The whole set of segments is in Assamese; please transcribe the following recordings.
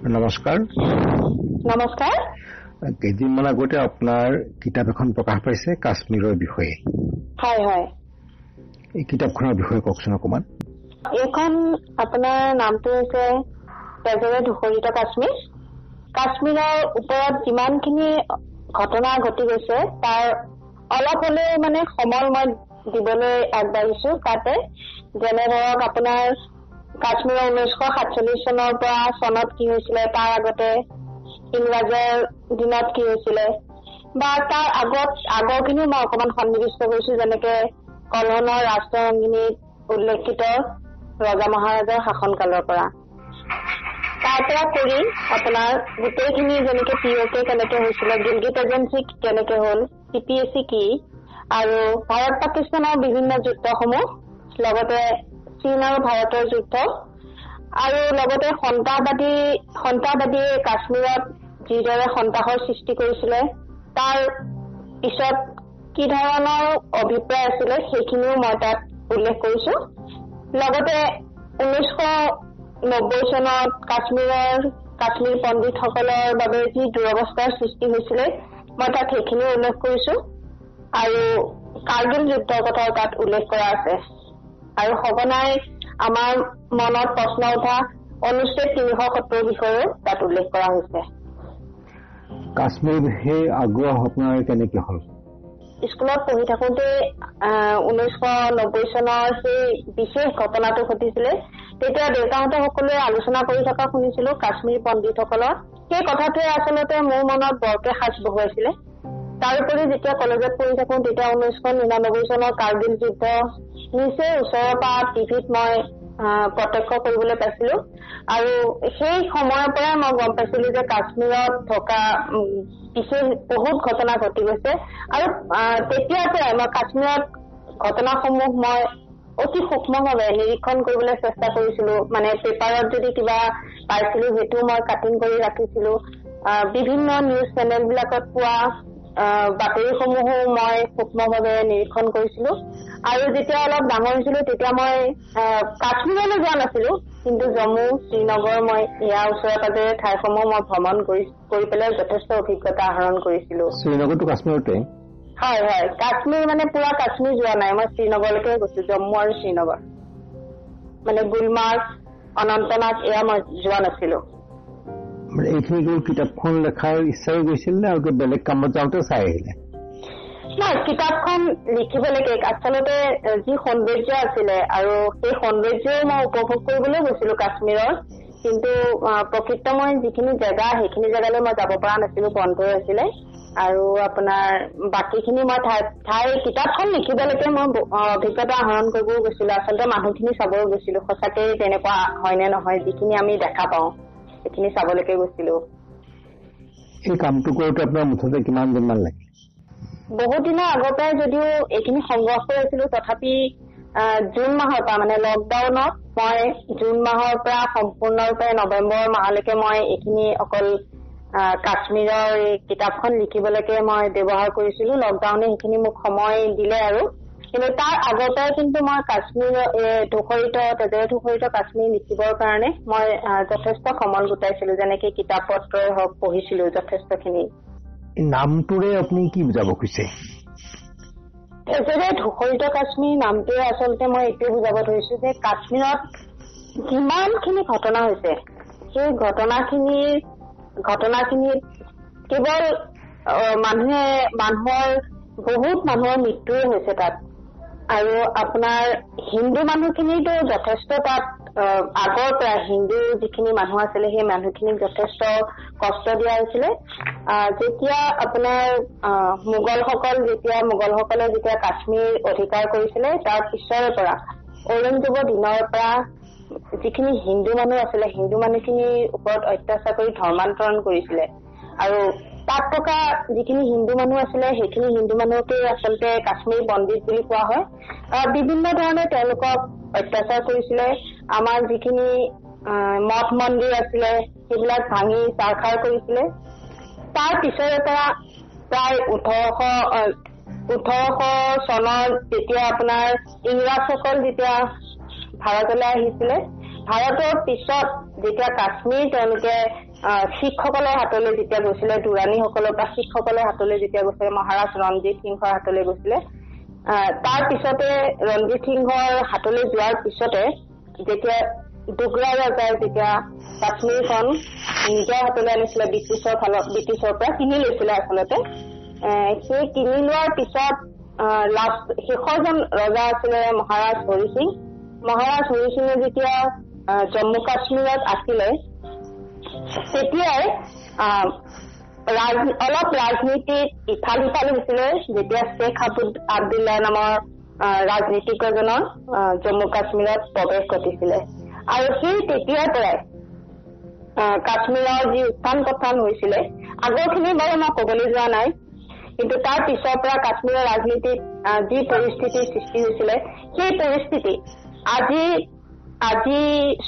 নমস্কাৰ। নমস্কাৰ। কেইদিনমান আগতে আপোনাৰ কিতাপ এখন প্ৰকাশ পাইছে কাশ্মীৰৰ বিষয়ে। হয় হয়। এই কিতাপখনৰ বিষয়ে কওকচোন অকণমান। এইখন আপোনাৰ নামটো হৈছে তেজেৰে ধূসৰিত কাশ্মীৰ। কাশ্মীৰৰ ওপৰত যিমানখিনি ঘটনা ঘটি গৈছে তাৰ অলপ হলেও মানে সমল মই দিবলৈ আগবাঢ়িছো। তাতে যেনে ধৰক আপোনাৰ কাশ্মীৰৰ ঊনৈছশ সাতচল্লিশ চনৰ পৰা চনত কি হৈছিলে তাৰ আগতে ইংৰাজৰ দিনত কি হৈছিলে বা তাৰ আগত আগৰখিনিও মই অকণমান সন্নিৱিষ্ট কৰিছো যেনেকে কলহনৰ ৰাষ্ট্ৰসংগিনীত উল্লেখিত ৰজা মহাৰাজাৰ শাসনকালৰ পৰা। তাৰ পৰা কৰি আপোনাৰ গোটেইখিনি যেনেকে পি অ' কে কেনেকে হৈছিলে গিলগিট এজেঞ্চি কেনেকে হ'ল চি পি এছ চি কি আৰু ভাৰত পাকিস্তানৰ বিভিন্ন যুদ্ধসমূহ লগতে চীন আৰু ভাৰতৰ যুদ্ধ। আৰু লগতে সন্ত্ৰাসবাদী সন্ত্ৰাসবাদীয়ে কাশ্মীৰত যিদৰে সন্ত্ৰাসৰ সৃষ্টি কৰিছিলে তাৰ পিছত কি ধৰণৰ অভিপ্ৰায় আছিলে সেইখিনিও মই তাত উল্লেখ কৰিছো। লগতে ঊনৈছশ নব্বৈ চনত কাশ্মীৰৰ কাশ্মীৰ পণ্ডিতসকলৰ বাবে যি দুৰৱস্থাৰ সৃষ্টি হৈছিলে মই তাত সেইখিনিও উল্লেখ কৰিছো। আৰু কাৰ্গিল যুদ্ধৰ কথাও তাত উল্লেখ কৰা আছে। আৰু সঘনাই আমাৰ মনত প্ৰশ্ন উঠা অনুচ্ছেদ তিনিশ সত্তৰ বিষয়েও তাত উল্লেখ কৰা হৈছে। কাশ্মীৰ বিষয়ে আগ্ৰহ আপোনাৰ কেনেকে হ'ল? স্কুলত পঢ়ি থাকোতে ঊনৈছশ নব্বৈ চনৰ সেই বিশেষ ঘটনাটো ঘটিছিলে। তেতিয়া দেউতাহঁতে সকলোৱে আলোচনা কৰি থকা শুনিছিলো কাশ্মীৰ পণ্ডিতসকলৰ। সেই কথাটোৱে আচলতে মোৰ মনত বৰকে সাজ বহুৱাইছিলে। তাৰোপৰি যেতিয়া কলেজত পঢ়ি থাকো তেতিয়া ঊনৈছশ নিৰানব্বৈ চনৰ কাৰ্গিল যুদ্ধ নিচেই ওচৰৰ পৰা টিভিত মই প্ৰত্যক্ষ কৰিবলৈ পাইছিলো। আৰু সেই সময়ৰ পৰাই মই গম পাইছিলো যে কাশ্মীৰত থকা বিশেষ বহুত ঘটনা ঘটি গৈছে। আৰু তেতিয়াৰ পৰাই মই কাশ্মীৰত ঘটনাসমূহ মই অতি সূক্ষ্মভাৱে নিৰীক্ষণ কৰিবলৈ চেষ্টা কৰিছিলো। মানে পেপাৰত যদি কিবা পাইছিলো সেইটো মই কাটিং কৰি ৰাখিছিলো। বিভিন্ন নিউজ চেনেল বিলাকত পোৱা বাতৰিসমূহো মই সূক্ষ্মভাৱে নিৰীক্ষণ কৰিছিলো। আৰু যেতিয়া অলপ ডাঙৰ হৈছিলো তেতিয়া মই কাশ্মীৰলৈ যোৱা নাছিলো কিন্তু জম্মু শ্ৰীনগৰ মই ইয়াৰ ওচৰে পাজৰে ঠাইসমূহ মই ভ্ৰমণ কৰি কৰি পেলাই যথেষ্ট অভিজ্ঞতা আহৰণ কৰিছিলো। শ্ৰীনগৰটো কাশ্মীৰতে? হয় হয়। কাশ্মীৰ মানে পুৰা কাশ্মীৰ যোৱা নাই। মই শ্ৰীনগৰলৈকে গৈছো জম্মু আৰু শ্ৰীনগৰ। মানে গুলমাৰ্গ অনন্তনাগ এয়া মই যোৱা নাছিলো। এইখিনি কেৱল কিতাপখন লেখাৰ ইচ্ছাৰে গৈছিল নে আৰু বেলেগ কামত যাওঁতে চাই আহিলে? নাই কিতাপখন লিখিবলৈকে আচলতে যি সৌন্দৰ্য আছিলে আৰু সেই সৌন্দৰ্যও মই উপভোগ কৰিবলৈ গৈছিলো কাশ্মীৰৰ। কিন্তু প্ৰকৃত মই যিখিনি জেগা সেইখিনি জেগালৈ মই যাব পৰা নাছিলো বন্ধ আছিলে। আৰু আপোনাৰ বাকীখিনি মই ঠাই ঠাই কিতাপখন লিখিবলৈকে মই অভিজ্ঞতা আহৰণ কৰিবও গৈছিলো। আচলতে মানুহখিনি চাবও গৈছিলো সঁচাকে তেনেকুৱা হয়নে নহয় যিখিনি আমি দেখা পাওঁ। সেইখিনি চাবলৈকে গৈছিলো। এই কামটো কৰোঁতে আপোনাৰ মুঠতে কিমান দিনমান লাগিল? বহুত দিনৰ আগৰ পৰাই যদিও এইখিনি সংগ্ৰহ কৰি আছিলো তথাপি জুন মাহৰ পৰা মানে লকডাউনত মই জুন মাহৰ পৰা সম্পূৰ্ণৰূপে নৱেম্বৰ মাহলৈকে মই এইখিনি অকল কাশ্মীৰৰ এই কিতাপখন লিখিবলৈকে মই ব্যৱহাৰ কৰিছিলো। লকডাউনে সেইখিনি মোক সময় দিলে আৰু। কিন্তু তাৰ পৰাই কিন্তু মই কাশ্মীৰ ধূসৰিত তেজেৰে ধূসৰিত কাশ্মীৰ লিখিবৰ কাৰণে মই যথেষ্ট সমল গোটাইছিলো যেনেকে কিতাপ পত্ৰই হওক পঢ়িছিলো যথেষ্টখিনি। নামটোৰে আপুনি কি বুজাব খুজিছে তেজেৰে ধূসৰিত কাশ্মীৰ নামটোৱে আচলতে মই এইটোৱে বুজাব ধৰিছো যে কাশ্মীৰত যিমানখিনি ঘটনা হৈছে সেই ঘটনাখিনিৰ ঘটনাখিনিত কেৱল মানুহে মানুহৰ বহুত মানুহৰ মৃত্যুৱে হৈছে তাত। আৰু আপোনাৰ হিন্দু মানুহখিনিতো যথেষ্ট তাত আগৰ পৰা হিন্দু যিখিনি মানুহ আছিলে সেই মানুহখিনিক যথেষ্ট কষ্ট দিয়া হৈছিলে। যেতিয়া আপোনাৰ মোগলসকল যেতিয়া মোগলসকলে যেতিয়া কাশ্মীৰ অধিকাৰ কৰিছিলে তাৰ পিছৰে পৰা ঔৰংজেবৰ দিনৰ পৰা যিখিনি হিন্দু মানুহ আছিলে হিন্দু মানুহখিনিৰ ওপৰত অত্যাচাৰ কৰি ধৰ্মান্তৰণ কৰিছিলে। আৰু তাত থকা যিখিনি হিন্দু মানুহ আছিলে সেইখিনি হিন্দু মানুহকে আচলতে কাশ্মীৰ পণ্ডিত বুলি কোৱা হয়। বিভিন্ন ধৰণে তেওঁলোকক অত্যাচাৰ কৰিছিলে। আমাৰ যিখিনি মঠ মন্দিৰ আছিলে সেইবিলাক ভাঙি চাৰখাৰ কৰিছিলে। তাৰ পিছৰে পৰা প্ৰায় ওঠৰশ ওঠৰশ চনত যেতিয়া আপোনাৰ ইংৰাজসকল যেতিয়া ভাৰতলৈ আহিছিলে ভাৰতৰ পিছত যেতিয়া কাশ্মীৰ তেওঁলোকে শিখসকলৰ হাতলৈ যেতিয়া গৈছিলে দুৰাণীসকলৰ পৰা শিখসকলৰ হাতলৈ যেতিয়া গৈছিলে মহাৰাজ ৰঞ্জিত সিংহৰ হাতলৈ গৈছিলে তাৰ পিছতে ৰঞ্জিত সিংহৰ হাতলৈ যোৱাৰ পিছতে যেতিয়া ডোগৰা ৰজাই যেতিয়া কাশ্মীৰখন নিজৰ হাতলৈ আনিছিলে ব্ৰিটিছৰ ফালৰ ব্ৰিটিছৰ পৰা কিনি লৈছিলে আচলতে সেই কিনি লোৱাৰ পিছত লাষ্ট শেষৰজন ৰজা আছিলে মহাৰাজ হৰি সিং। মহাৰাজ হৰি সিঙে যেতিয়া জম্মু কাশ্মীৰত আছিলে তেতিয়াই অলপ ৰাজনীতিত ইফাল সিফাল হৈছিলে যেতিয়া শ্বেখ আব্দুল আব্দুল্লাহ নামৰ আহ, জম্মু কাশ্মীৰত প্ৰৱেশ ঘটিছিলে। আৰু সেই তেতিয়াৰ পৰাই কাশ্মীৰৰ যি উত্থান পথান হৈছিলে আগৰখিনি বাৰু মই কবলৈ যোৱা নাই কিন্তু তাৰ পিছৰ পৰা কাশ্মীৰৰ ৰাজনীতিত যি পৰিস্থিতিৰ সৃষ্টি হৈছিলে সেই পৰিস্থিতি আজি আজি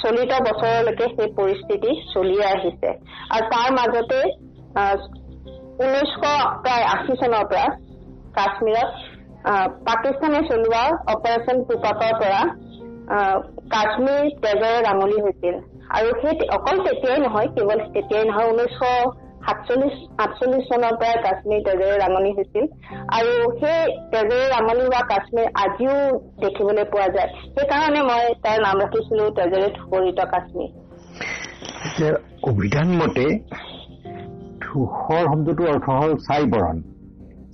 চলিত বছৰলৈকে সেই পৰিস্থিতি চলিয়ে আহিছে। আৰু তাৰ মাজতে ঊনৈছশ প্ৰায় আশী চনৰ পৰা কাশ্মীৰত পাকিস্তানে চলোৱা অপাৰেচন পুপাকৰ পৰা কাশ্মীৰ তেজেৰে ৰাঙলী হৈছিল। আৰু সেই অকল তেতিয়াই নহয় কেৱল তেতিয়াই নহয় ঊনৈছশ সাতচল্লিশ আঠচল্লিশ চনৰ পৰাই কাশ্মীৰ তেজেৰে ৰাঙলী হৈছিল। আৰু সেই তেজেৰে ৰাঙলী হোৱা কাশ্মীৰ আজিও দেখিবলৈ পোৱা যায়। সেইকাৰণে মই তাৰ নাম ৰাখিছিলো তেজেৰে ধুকৰিত কাশ্মীৰ। অভিধান মতে ধূসৰ শব্দটোৰ অৰ্থ হ'ল ছাই বৰণ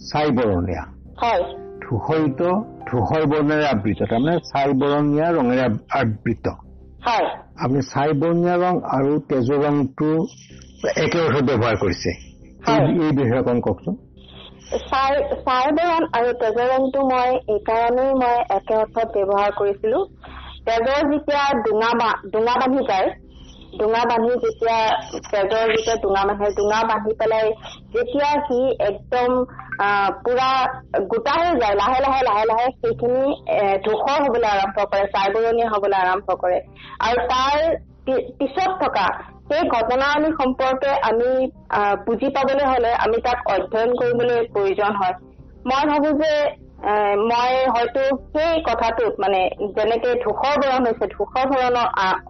ছাই বৰণীয়া হয়। ধূসৰিত ধূসৰ বৰ্ণেৰে আবৃত। তাৰমানে ছাই বৰণীয়া ৰঙেৰে আব- আবৃত। আপুনি ছাই বৰণীয়া ৰং আৰু তেজৰ ৰংটো একে অৰ্থত ব্যৱহাৰ কৰিছে। এই- বিষয়ে অকণ কওকচোন। ছাই ছাই বৰণ আৰু তেজৰ ৰংটো মই এইকাৰণেই মই একে অৰ্থত ব্যৱহাৰ কৰিছিলো। তেজৰ যেতিয়া ডোঙা ডোঙা বান্ধি যায় ডোঙা বান্ধি যেতিয়া তেজৰ যেতিয়া ডোঙা বান্ধে ডোঙা বান্ধি পেলাই যেতিয়া সি একদম পুৰা গোটা হৈ যায় লাহে লাহে লাহে লাহে সেইখিনি ধূসৰ হবলৈ আৰম্ভ কৰে ছাইবৰণীয়া হবলৈ আৰম্ভ কৰে। আৰু তাৰ পিছত থকা সেই ঘটনাৱলী সম্পৰ্কে আমি বুজি পাবলৈ হলে আমি তাক অধ্যয়ন কৰিবলৈ প্ৰয়োজন হয়। মই ভাবো যে মই হয়তো সেই কথাটোত মানে যেনেকে ধূসৰ বৰণ হৈছে ধূসৰ বৰণৰ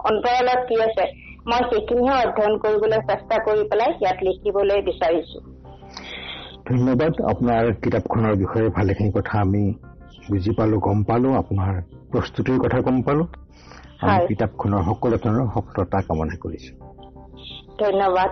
অন্তৰালত কি আছে মই সেইখিনিহে অধ্যয়ন কৰিবলৈ চেষ্টা কৰি পেলাই ইয়াত লিখিবলৈ বিচাৰিছো। ধন্যবাদ। আপোনাৰ কিতাপখনৰ বিষয়ে ভালেখিনি কথা আমি বুজি পালো গম পালো। আপোনাৰ প্ৰস্তুতিৰ কথা গম পালো। আমি হয়। কিতাপখনৰ সকলো ধৰণৰ সফলতা কামনা কৰিছো। ধন্যবাদ।